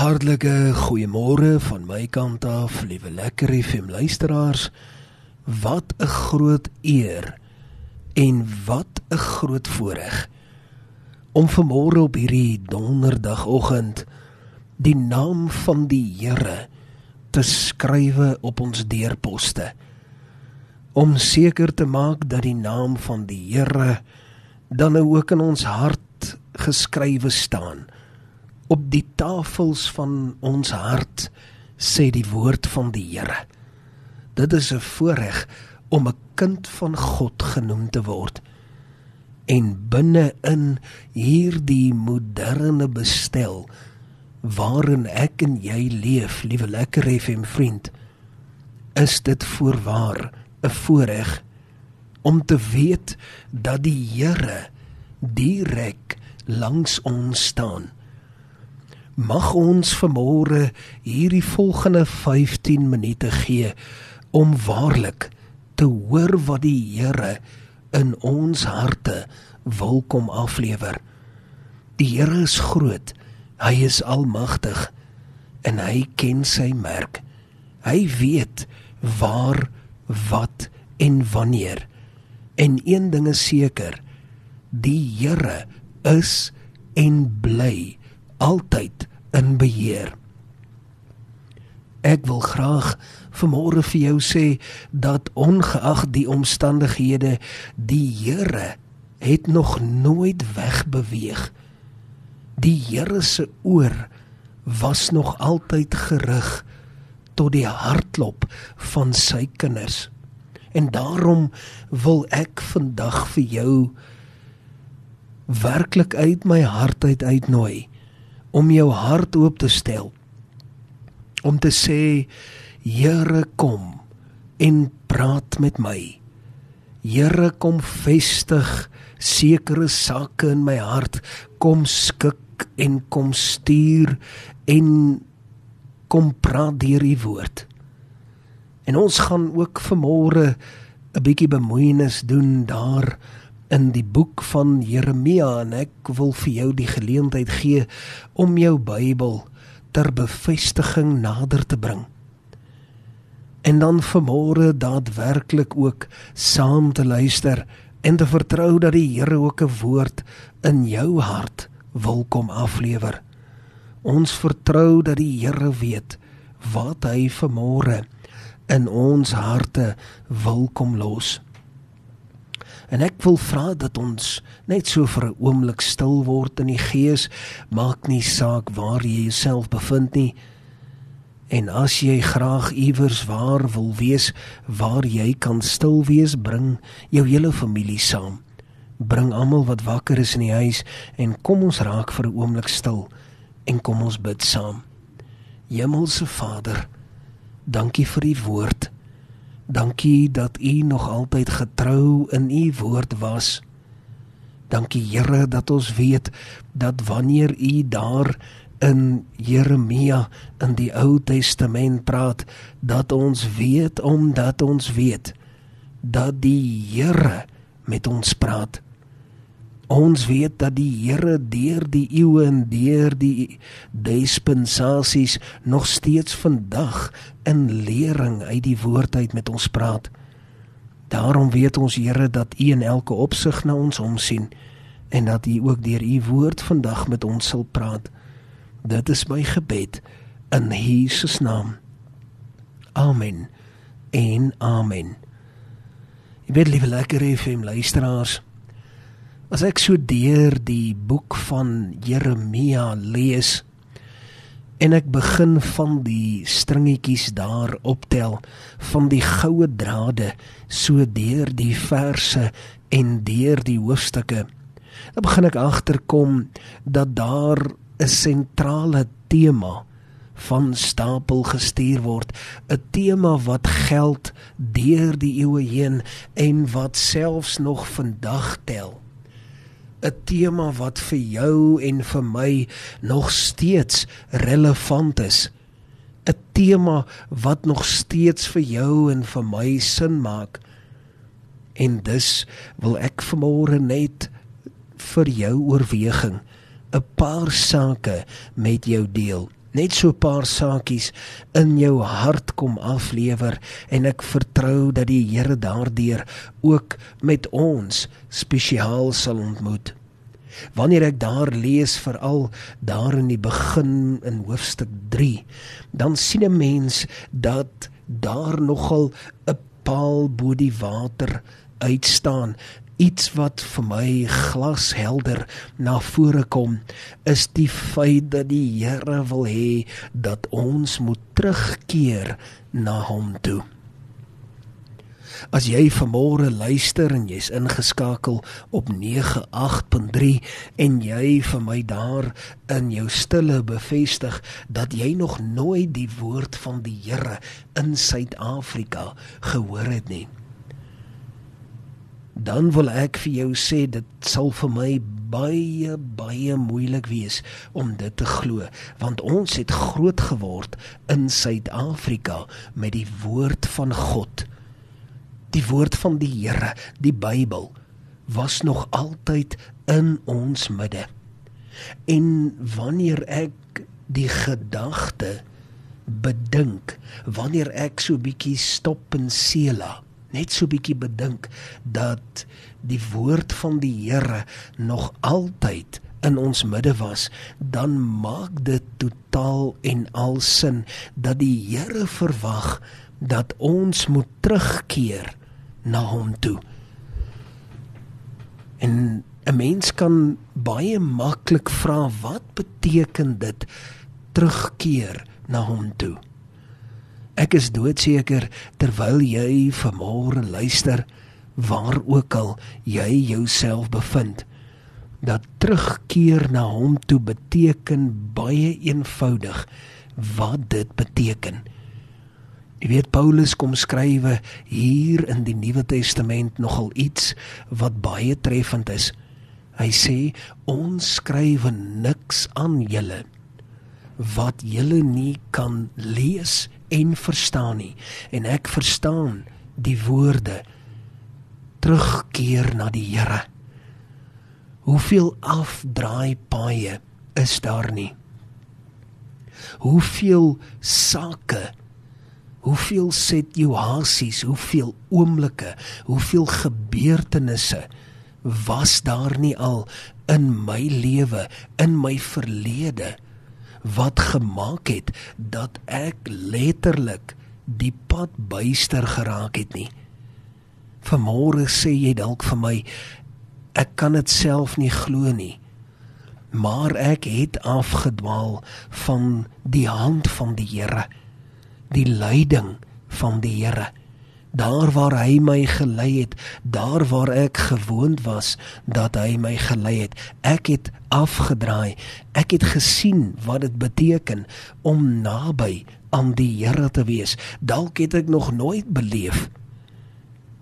Hartlike goeiemôre van my kant af, liewe lekker FM luisteraars. Wat 'n groot eer en wat 'n groot voorreg om vanmôre op hierdie donderdagoggend die naam van die Here te skrywe op ons deurposte. Om seker te maak dat die naam van die Here dan nou ook in ons hart geskrywe staan op die tafels van ons hart sê die woord van die Here. Dit is 'n voorreg om 'n kind van God genoem te word. En binne in hierdie moderne bestel waarin ek en jy leef, liewe lekker FM vriend, is dit voorwaar 'n voorreg om te weet dat die Here direk langs ons staan mag ons vanmôre hierdie volgende 15 minute gee om waarlik te hoor wat die Here in ons harte wil kom aflewer. Die Here is groot. Hy is almagtig en hy ken sy merk. Hy weet waar, wat en wanneer. En een ding is seker, die Here is en bly altyd in beheer. Ek wil graag vanmôre vir jou sê dat ongeag die omstandighede, die Here het nog nooit wegbeweeg. Die Here se oor was nog altyd gerig tot die hartklop van sy kinders. En daarom wil ek vandag vir jou werklik uit my hart uit uitnooi om jou hart oop te stel om te sê Here kom en praat met my. Here kom vestig sekere sake in my hart, kom skik en kom stuur en kom praat deur u woord. En ons gaan ook vanmôre 'n bietjie bemoeienis doen daar in die boek van Jeremia en ek wil vir jou die geleentheid gee om jou Bybel ter bevestiging nader te bring. En dan vanmôre daadwerklik ook saam te luister en te vertrou dat die Here ook 'n woord in jou hart wil kom aflewer. Ons vertrou dat die Here weet wat hy vanmôre in ons harte wil kom los. En ek wil vra dat ons net so vir 'n oomblik stil word in die gees, maak nie saak waar jy jouself bevind nie. En as jy graag iewers waar wil wees waar jy kan stil wees, bring jou hele familie saam. Bring almal wat wakker is in die huis en kom ons raak vir 'n oomblik stil en kom ons bid saam. Hemelse Vader, dankie vir u woord. Dankie dat U nog altyd getrou in U woord was. Dankie Here dat ons weet dat wanneer U daar in Jeremia in die Ou Testament praat, dat ons weet omdat ons weet dat die Here met ons praat. Ons weet dat die Here deur die eeue en deur die dispensasies nog steeds vandag in lering uit die woord uit met ons praat. Daarom weet ons Here dat U in elke opsig na ons omsien en dat U ook deur U woord vandag met ons sal praat. Dit is my gebed in Jesus naam. Amen. En amen. Ek wil liewe lekker my luisteraars As ek so deur die boek van Jeremia lees en ek begin van die stringetjies daar optel van die goue drade so deur die verse en deur die hoofstukke dan begin ek agterkom dat daar 'n sentrale tema van stapel gestuur word. 'n tema wat geld deur die eeue heen en wat selfs nog vandag tel 'n tema wat vir jou en vir my nog steeds relevant is. 'n Tema wat nog steeds vir jou en vir my sin maak. En dus wil ek vanmôre net vir jou oorweging 'n paar sake met jou deel. Net so 'n paar saakies in jou hart kom aflewer en ek vertrou dat die Here daardeur ook met ons spesiaal sal ontmoet. Wanneer ek daar lees veral daar in die begin in hoofstuk 3, dan sien 'n mens dat daar nogal 'n paal bo die water uitstaan iets wat vir my glashelder na vore kom is die feit dat die Here wil hê dat ons moet terugkeer na hom toe. As jy vanmôre luister en jy's ingeskakel op 98.3 en jy vir my daar in jou stille bevestig dat jy nog nooit die woord van die Here in Suid-Afrika gehoor het nie dan wil ek vir jou sê dit sal vir my baie baie moeilik wees om dit te glo want ons het groot geword in Suid-Afrika met die woord van God. Die woord van die Here die Bybel was nog altyd in ons midde. En wanneer ek die gedagte bedink wanneer ek so bietjie stop en sela net so bietjie bedink dat die woord van die Here nog altyd in ons midde was, dan maak dit totaal en al sin dat die Here verwag dat ons moet terugkeer na hom toe. En 'n mens kan baie maklik vra wat beteken dit terugkeer na hom toe? Ek is doodseker terwyl jy vanmôre luister waar ook al jy jouself bevind dat terugkeer na hom toe beteken baie eenvoudig wat dit beteken. Jy weet Paulus kom skrywe hier in die Nuwe Testament nogal iets wat baie treffend is. Hy sê ons skrywe niks aan julle wat julle nie kan lees en verstaan nie en ek verstaan die woorde terugkeer na die Here. Hoeveel afdraai paaie is daar nie? Hoeveel sake Hoeveel situasies, hoeveel oomblikke, hoeveel gebeurtenisse was daar nie al in my lewe, in my verlede wat gemaak het dat ek letterlik die pad byster geraak het nie. Vanmôre sê jy dalk vir my ek kan dit self nie glo nie. Maar ek het afgedwaal van die hand van die Here, die leiding van die Here daar waar hy my gelei het, daar waar ek gewoond was dat hy my gelei het. Ek het afgedraai. Ek het gesien wat dit beteken om naby aan die Here te wees. Dalk het ek nog nooit beleef.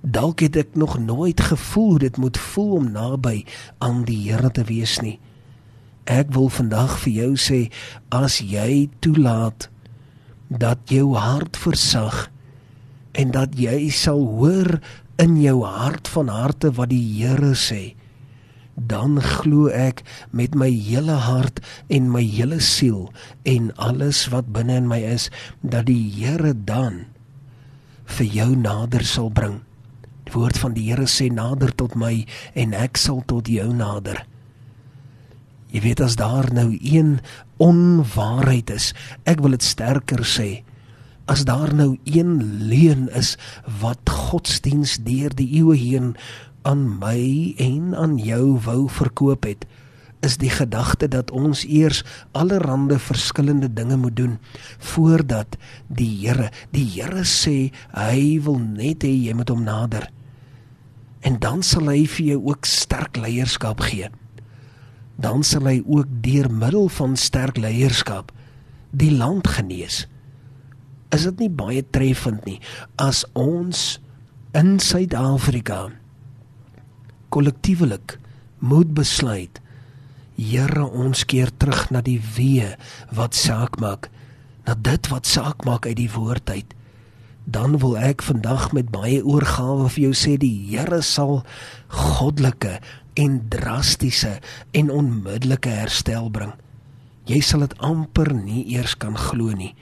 Dalk het ek nog nooit gevoel dit moet voel om naby aan die Here te wees nie. Ek wil vandag vir jou sê as jy toelaat dat jou hart versag en dat jy sal hoor in jou hart van harte wat die Here sê dan glo ek met my hele hart en my hele siel en alles wat binne in my is dat die Here dan vir jou nader sal bring. Die woord van die Here sê nader tot my en ek sal tot jou nader. Jy weet as daar nou een onwaarheid is, ek wil dit sterker sê as daar nou een leuen is wat godsdiens deur die eeue heen aan my en aan jou wou verkoop het is die gedagte dat ons eers allerlei verskillende dinge moet doen voordat die Here die Here sê hy wil net hê jy moet hom nader. En dan sal hy vir jou ook sterk leierskap gee. Dan sal hy ook deur middel van sterk leierskap die land genees is dit nie baie treffend nie as ons in Suid-Afrika kollektiewelik moet besluit Here ons keer terug na die wee wat saak maak na dit wat saak maak uit die woord uit dan wil ek vandag met baie oorgawe vir jou sê die Here sal goddelike en drastiese en onmiddellike herstel bring Jy sal dit amper nie eers kan glo nie.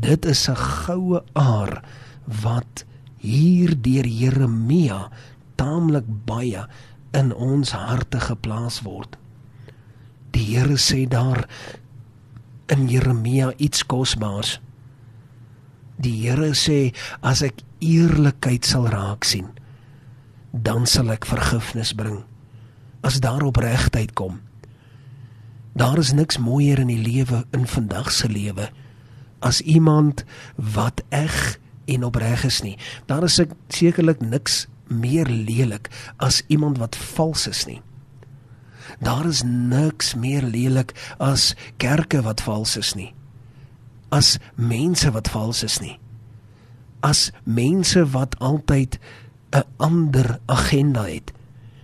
Dit is 'n goue aar wat hier deur Jeremia taamlik baie in ons harte geplaas word. Die Here sê daar in Jeremia iets kosbaars. Die Here sê as ek eerlikheid sal raak sien, dan sal ek vergifnis bring. As daar opregtheid kom. Daar is niks mooier in die lewe in vandag se lewe as iemand wat eg en opreg is nie. Daar is sekerlik niks meer lelik as iemand wat vals is nie. Daar is niks meer lelik as kerke wat vals is nie. As mense wat vals is nie. As mense wat altyd 'n ander agenda het.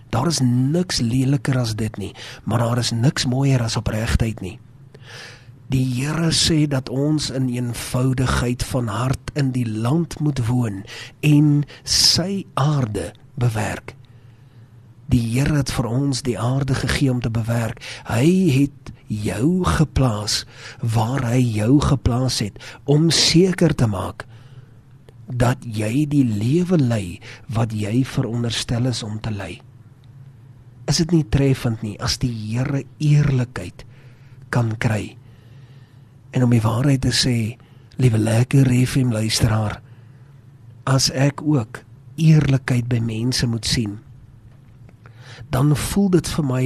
Daar is niks leliker as dit nie, maar daar is niks mooier as opregtheid nie. Die Here sê dat ons in eenvoudigheid van hart in die land moet woon en sy aarde bewerk. Die Here het vir ons die aarde gegee om te bewerk. Hy het jou geplaas waar hy jou geplaas het om seker te maak dat jy die lewe lei wat jy veronderstel is om te lei. Is dit nie treffend nie as die Here eerlikheid kan kry? En om die waarheid te sê, liewe lekker FM luisteraar, as ek ook eerlikheid by mense moet sien, dan voel dit vir my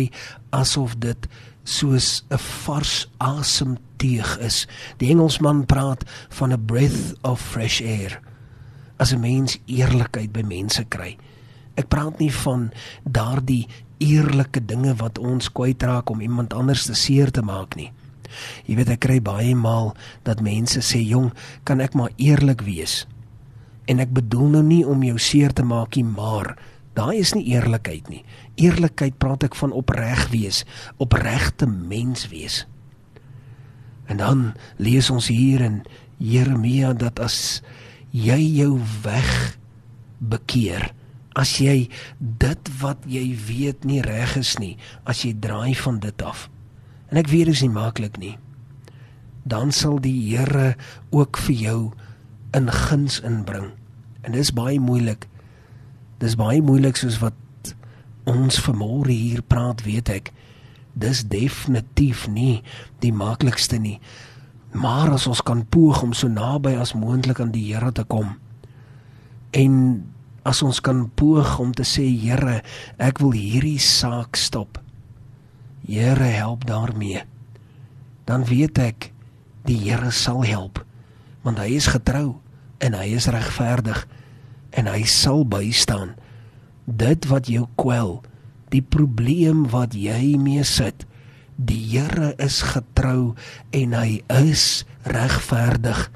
asof dit soos 'n vars asemteug is. Die Engelsman praat van 'n breath of fresh air. As 'n mens eerlikheid by mense kry. Ek praat nie van daardie eerlike dinge wat ons kwytraak om iemand anders te seer te maak nie. Jy weet ek kry baie maal dat mense sê jong, kan ek maar eerlik wees? En ek bedoel nou nie om jou seer te maak nie, maar daai is nie eerlikheid nie. Eerlikheid praat ek van opreg wees, opregte mens wees. En dan lees ons hier in Jeremia dat as jy jou weg bekeer, as jy dit wat jy weet nie reg is nie, as jy draai van dit af, En ek weet dit is nie maklik nie. Dan sal die Here ook vir jou in guns inbring. En dis baie moeilik. Dis baie moeilik soos wat ons vanmôre hier praat, weet ek. Dis definitief nie die maklikste nie. Maar as ons kan poog om so naby as moontlik aan die Here te kom. En as ons kan poog om te sê Here, ek wil hierdie saak stop. Here help daarmee. Dan weet ek die Here sal help want hy is getrou en hy is regverdig en hy sal bystaan. Dit wat jou kwel, die probleem wat jy mee sit, die Here is getrou en hy is regverdig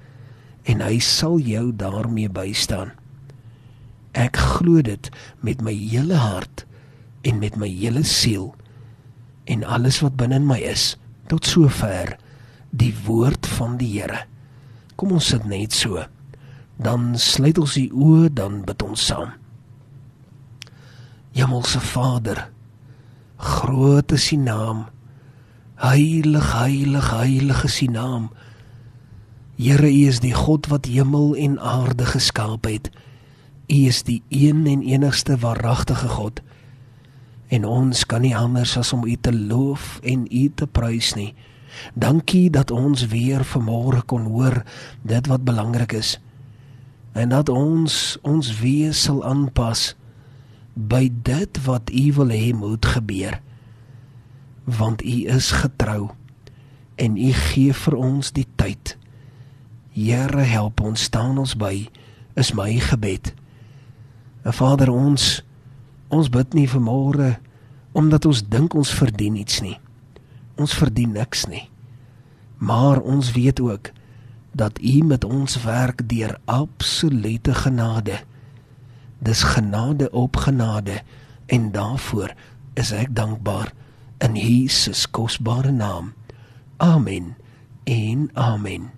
en hy sal jou daarmee bystaan. Ek glo dit met my hele hart en met my hele siel en alles wat binne in my is tot sover die woord van die Here. Kom ons sit net so. Dan sluit ons die oë, dan bid ons saam. Hemelse Vader, groot is U naam. Heilig, heilig, heilig is U naam. Here, U is die God wat hemel en aarde geskaap het. U is die een en enigste waaragtige God en ons kan nie anders as om U te loof en U te prys nie. Dankie dat ons weer vanmôre kon hoor dit wat belangrik is en dat ons ons wees sal aanpas by dit wat U wil hê moet gebeur. Want U is getrou en U gee vir ons die tyd. Here help ons staan ons by is my gebed. Vader ons Ons bid nie vir môre omdat ons dink ons verdien iets nie. Ons verdien niks nie. Maar ons weet ook dat U met ons werk deur absolute genade. Dis genade op genade en daarvoor is ek dankbaar in Jesus kosbare naam. Amen. En amen.